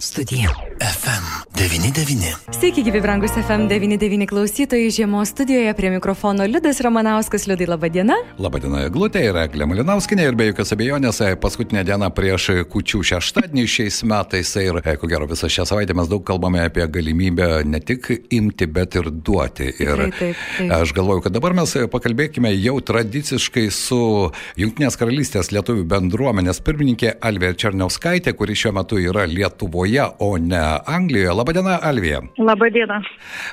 Studija. FM99. Sveiki, gyvi brangus FM99 klausytojai. Žiemos studijoje prie mikrofono Liudas Ramanauskas. Liudai, laba diena. Labą dieną, Glutė ir Eglė Malinauskinė. Ir be jokios abejonės, e, paskutinė diena prieš kučių šeštadienį šiais metais. Ir, e, ko gero, visą šią savaitę mes daug kalbame apie galimybę ne tik imti, bet ir duoti. Ir Tikrai taip, taip. aš galvoju, kad dabar mes pakalbėkime jau tradiciškai su Junktinės karalystės lietuvių bendruomenės pirmininkė Alvė Černiauskaitė, kuri šiuo metu yra Lietuvoje, o ne Anglijoje. Labadiena, Alvė. Labadiena.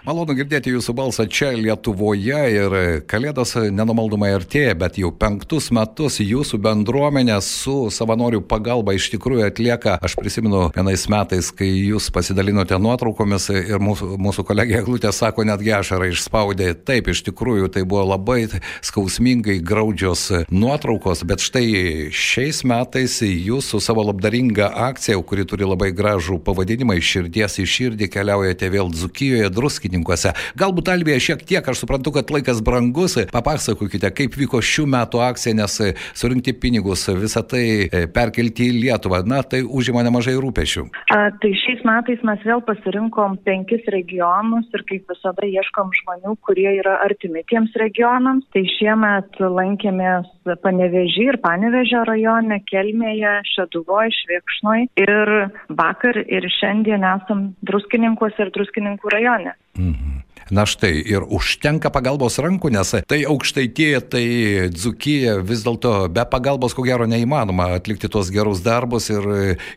Malonu girdėti jūsų balsą čia Lietuvoje ir Kalėdos nenumaldomai artėja, bet jau penktus metus jūsų bendruomenė su savanorių pagalba iš tikrųjų atlieka, aš prisimenu vienais metais, kai jūs pasidalinote nuotraukomis ir mūsų, mūsų kolegė Glutė sako, netgi ašarą išspaudė. Taip, iš tikrųjų tai buvo labai skausmingai graudžios nuotraukos, bet štai šiais metais jūs su savo labdaringa akcija, kuri turi labai gražų pavadinimą iš širdies į širdį, keliaujate vėl Dzukijoje, druskininkuose. Galbūt Alvėje šiek tiek, aš suprantu, kad laikas brangus, papasakokite, kaip vyko šių metų akcija, nes surinkti pinigus, visą tai e, perkelti į Lietuvą, na tai užima nemažai rūpešių. A, tai šiais metais mes vėl pasirinkom penkis regionus ir kaip visada ieškom žmonių, kurie yra artimi tiems regionams. Tai šiemet lankėmės Panevežį ir Panevežio rajone, Kelmėje, Šeduvoje, Šviekšnoj ir vakar ir šiandien esam druskininkuose ir druskininkų rajone. Mhm. Na štai, ir užtenka pagalbos rankų, nes tai aukštaitie, tai dzukyje vis dėlto be pagalbos ko gero neįmanoma atlikti tuos gerus darbus ir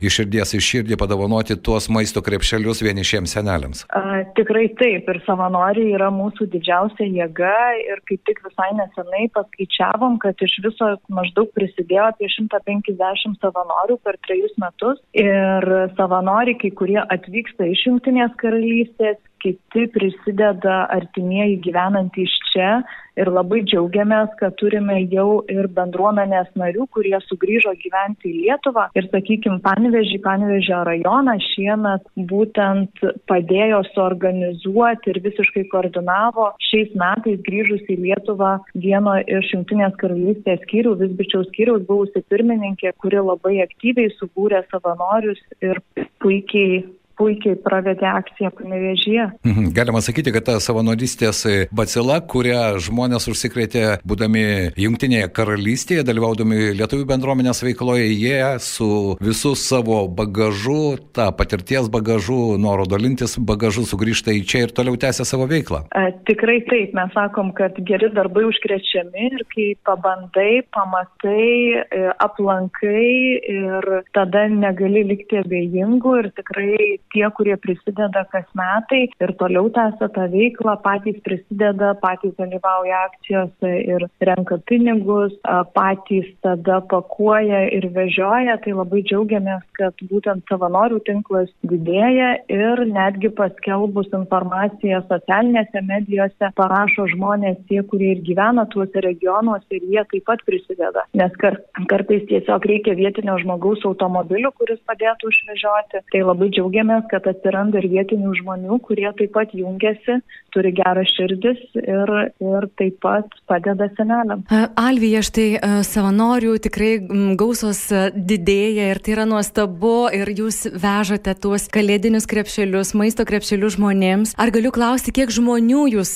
iš širdies į širdį padovanoti tuos maisto krepšelius vienišiems seneliams. A, tikrai taip, ir savanoriai yra mūsų didžiausia jėga ir kaip tik visai nesenai paskaičiavom, kad iš viso maždaug prisidėjo apie 150 savanorių per trejus metus ir savanoriai, kai kurie atvyksta iš Junktinės karalystės, kiti prisideda artimieji gyvenantys čia ir labai džiaugiamės, kad turime jau ir bendruomenės narių, kurie sugrįžo gyventi į Lietuvą. Ir, sakykime, Panevežį, Panevežio rajoną šiemet būtent padėjo suorganizuoti ir visiškai koordinavo šiais metais grįžus į Lietuvą vieno iš Junktinės karalystės skyrių, Visbičiaus skyriaus buvusi pirmininkė, kuri labai aktyviai subūrė savanorius ir puikiai puikiai pravedė akciją panevežyje. Mhm. Galima sakyti, kad ta savanorystės bacila, kurią žmonės užsikrėtė būdami Junktinėje karalystėje, dalyvaudami lietuvių bendruomenės veikloje, jie su visų savo bagažu, tą patirties bagažu, noro dalintis bagažu sugrįžta į čia ir toliau tęsia savo veiklą. E, tikrai taip, mes sakom, kad geri darbai užkrečiami ir kai pabandai, pamatai, e, aplankai ir tada negali likti abejingų ir tikrai tie, kurie prisideda kas metai ir toliau tęsia tą veiklą, patys prisideda, patys dalyvauja akcijose ir renka pinigus, patys tada pakuoja ir vežioja. Tai labai džiaugiamės, kad būtent savanorių tinklas didėja ir netgi paskelbus informaciją socialinėse medijose parašo žmonės tie, kurie ir gyvena tuose regionuose ir jie taip pat prisideda. Nes kar, kartais tiesiog reikia vietinio žmogaus automobilių, kuris padėtų išvežioti. Tai labai džiaugiamės, kad atsiranda ir vietinių žmonių, kurie taip pat jungiasi, turi gerą širdis ir, ir taip pat padeda seneliam. Alvija, štai savanorių tikrai gausos didėja ir tai yra nuostabu ir jūs vežate tuos kalėdinius krepšelius, maisto krepšelius žmonėms. Ar galiu klausti, kiek žmonių jūs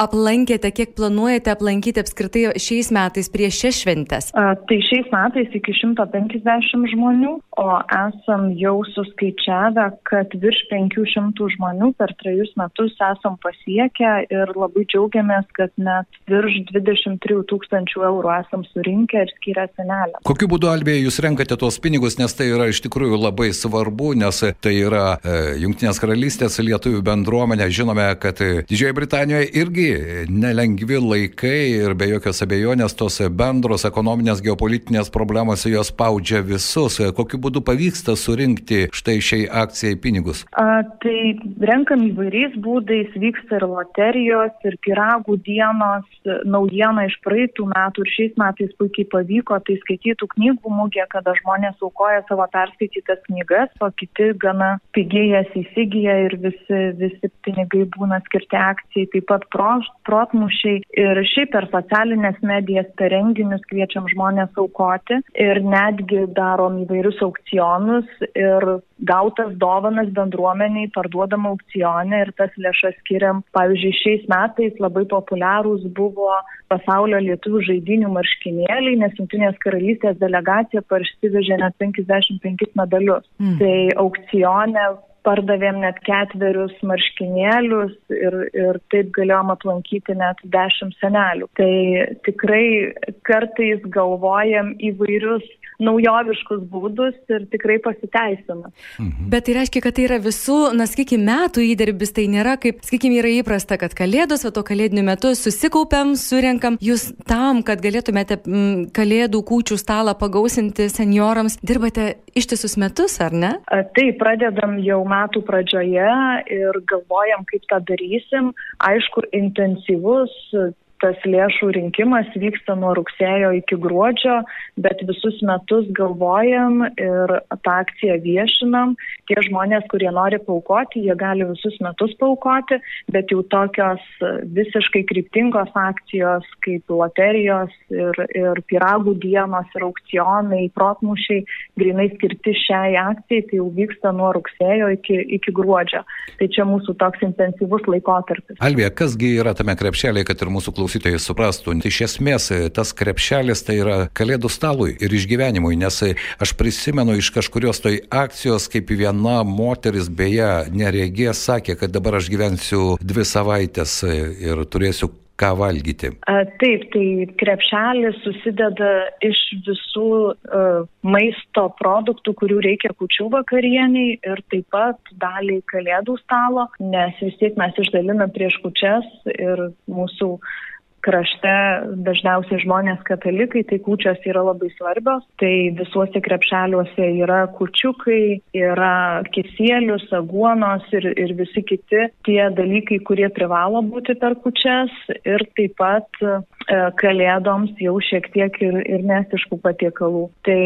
aplankėte, kiek planuojate aplankyti apskritai šiais metais prieš šias šventes? A, tai šiais metais iki 150 žmonių, o esam jau suskaičiavę, kad virš 500 žmonių per trejus metus esam pasiekę ir labai džiaugiamės, kad net virš 23 tūkstančių eurų esam surinkę ir skyrę senelę. Kokiu būdu, Albėje, jūs renkate tuos pinigus, nes tai yra iš tikrųjų labai svarbu, nes tai yra e, Junktinės karalystės lietuvių bendruomenė. Žinome, kad Didžiojo Britanijoje irgi nelengvi laikai ir be jokios abejonės tos bendros ekonominės geopolitinės problemos jos spaudžia visus. Kokiu būdu pavyksta surinkti štai šiai akcijai pinigus? A, tai renkam įvairiais būdais, vyksta ir loterijos, ir piragų dienos. Naujiena iš praeitų metų ir šiais metais puikiai pavyko, tai skaitytų knygų mūgė, kada žmonės aukoja savo perskaitytas knygas, o kiti gana pigiai jas įsigyja ir visi, visi pinigai būna skirti akcijai, taip pat protmušiai. Ir šiaip per socialinės medijas, per renginius kviečiam žmonės aukoti ir netgi darom įvairius aukcionus ir gautas dovanas bendruomeniai parduodam aukcione ir tas lėšas skiriam. Pavyzdžiui, šiais metais labai populiarūs buvo pasaulio lietuvių žaidinių marškinėliai, nes Junktinės karalystės delegacija parsivežė net 55 medalius. Mm. Tai aukcione pardavėm net ketverius marškinėlius ir, ir taip galėjom aplankyti net dešimt senelių. Tai tikrai kartais galvojam įvairius naujoviškus būdus ir tikrai pasiteisina. Mhm. Bet tai reiškia, kad tai yra visų, na, sakykime, metų įdirbis, tai nėra kaip, sakykime, yra įprasta, kad kalėdos, o to kalėdiniu metu susikaupiam, surenkam, jūs tam, kad galėtumėte m, mm, kalėdų kūčių stalą pagausinti seniorams, dirbate ištisus metus, ar ne? Tai pradedam jau metų pradžioje ir galvojam, kaip tą darysim. Aišku, intensyvus tas lėšų rinkimas vyksta nuo rugsėjo iki gruodžio, bet visus metus galvojam ir tą akciją viešinam. Tie žmonės, kurie nori paukoti, jie gali visus metus paukoti, bet jau tokios visiškai kryptingos akcijos kaip loterijos ir, ir piragų dienos ir aukcionai, protmušiai, grinai skirti šiai akcijai, tai jau vyksta nuo rugsėjo iki, iki gruodžio. Tai čia mūsų toks intensyvus laikotarpis. Alvija, kasgi yra tame krepšelėje, kad ir mūsų klausytojai klausytojai suprastų, iš esmės tas krepšelis tai yra kalėdų stalui ir išgyvenimui, nes aš prisimenu iš kažkurios toj akcijos, kaip viena moteris, beje, neregė, sakė, kad dabar aš gyvensiu dvi savaitės ir turėsiu ką valgyti? Taip, tai krepšelis susideda iš visų uh, maisto produktų, kurių reikia kučių vakarieniai ir taip pat daliai kalėdų stalo, nes vis tiek mes išdalinam prieš kučias ir mūsų krašte dažniausiai žmonės katalikai, tai kūčios yra labai svarbios. Tai visuose krepšeliuose yra kučiukai, yra kisėlius, aguonos ir, ir visi kiti tie dalykai, kurie privalo būti per kučias. Ir taip pat kalėdoms jau šiek tiek ir, ir nesiškų patiekalų. Tai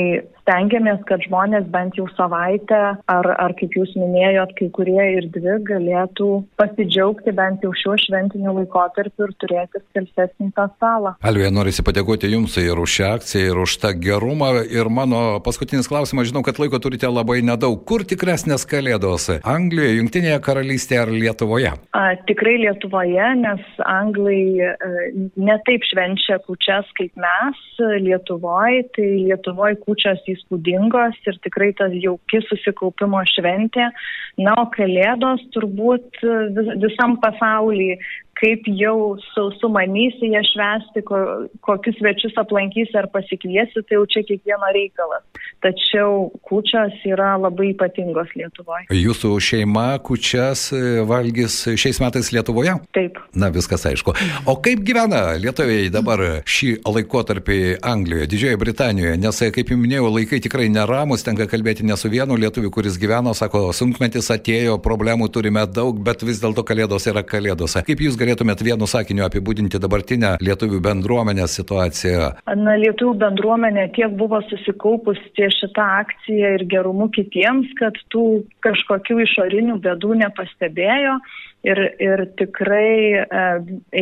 stengiamės, kad žmonės bent jau savaitę ar, ar kaip jūs minėjot, kai kurie ir dvi galėtų pasidžiaugti bent jau šiuo šventiniu laikotarpiu ir turėti skalsesnį tą stalą. Alvija, noriu padėkoti Jums ir už šią akciją, ir už tą gerumą. Ir mano paskutinis klausimas, žinau, kad laiko turite labai nedaug. Kur tikresnės kalėdos? Anglijoje, Junktinėje karalystėje ar Lietuvoje? A, tikrai Lietuvoje, nes Anglai e, netaip švenčia kučias kaip mes Lietuvoje. Tai Lietuvoje kučias įspūdingos ir tikrai tas jauki susikaupimo šventė. Na, o kalėdos turbūt vis, visam pasaulyje kaip jau sausumanysi ją švesti, ko, kokius svečius aplankysi ar pasikviesi, tai jau čia kiekvieno reikalas. Tačiau kučias yra labai ypatingos Lietuvoje. Jūsų šeima kučias e, valgys šiais metais Lietuvoje? Taip. Na, viskas aišku. O kaip gyvena lietuviai dabar šį laikotarpį Anglijoje, Didžiojoje Britanijoje? Nes, e, kaip jau minėjau, laikai tikrai neramus, tenka kalbėti ne su vienu lietuviu, kuris gyveno, sako, sunkmetis atėjo, problemų turime daug, bet vis dėlto kalėdos yra kalėdos. Kaip jūs galite galėtumėt vienu sakiniu apibūdinti dabartinę lietuvių bendruomenės situaciją? Na, lietuvių bendruomenė tiek buvo susikaupus ties šitą akciją ir gerumu kitiems, kad tų kažkokių išorinių bėdų nepastebėjo ir, ir tikrai e,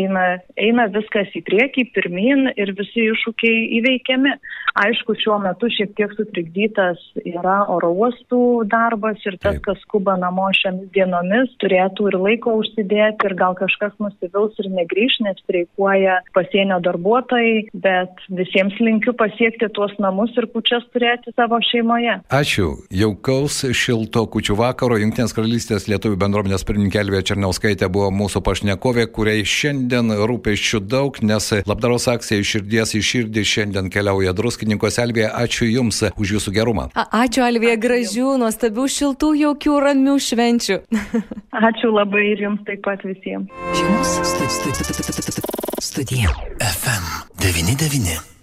eina, eina viskas į priekį, pirmin ir visi iššūkiai įveikiami. Aišku, šiuo metu šiek tiek sutrikdytas yra oro uostų darbas ir tas, kas skuba namo šiomis dienomis, turėtų ir laiko užsidėti ir gal kažkas nusivils ir negrįž, nes streikuoja pasienio darbuotojai, bet visiems linkiu pasiekti tuos namus ir kučias turėti savo šeimoje. Ačiū. Jaukaus šilto kučių vakaro Junktinės karalystės lietuvių bendruomenės pirmininkė Elvė Černių. Černiauskaitė buvo mūsų pašnekovė, kuriai šiandien rūpeščių daug, nes labdaros akcija iš širdies į širdį šiandien keliauja druskininkos Elvija. Ačiū Jums už Jūsų gerumą. A, ačiū Elvija, gražių, nuostabių, šiltų, jaukių, ramių švenčių. ačiū labai ir Jums taip pat visiems. Jums studija. FM 99.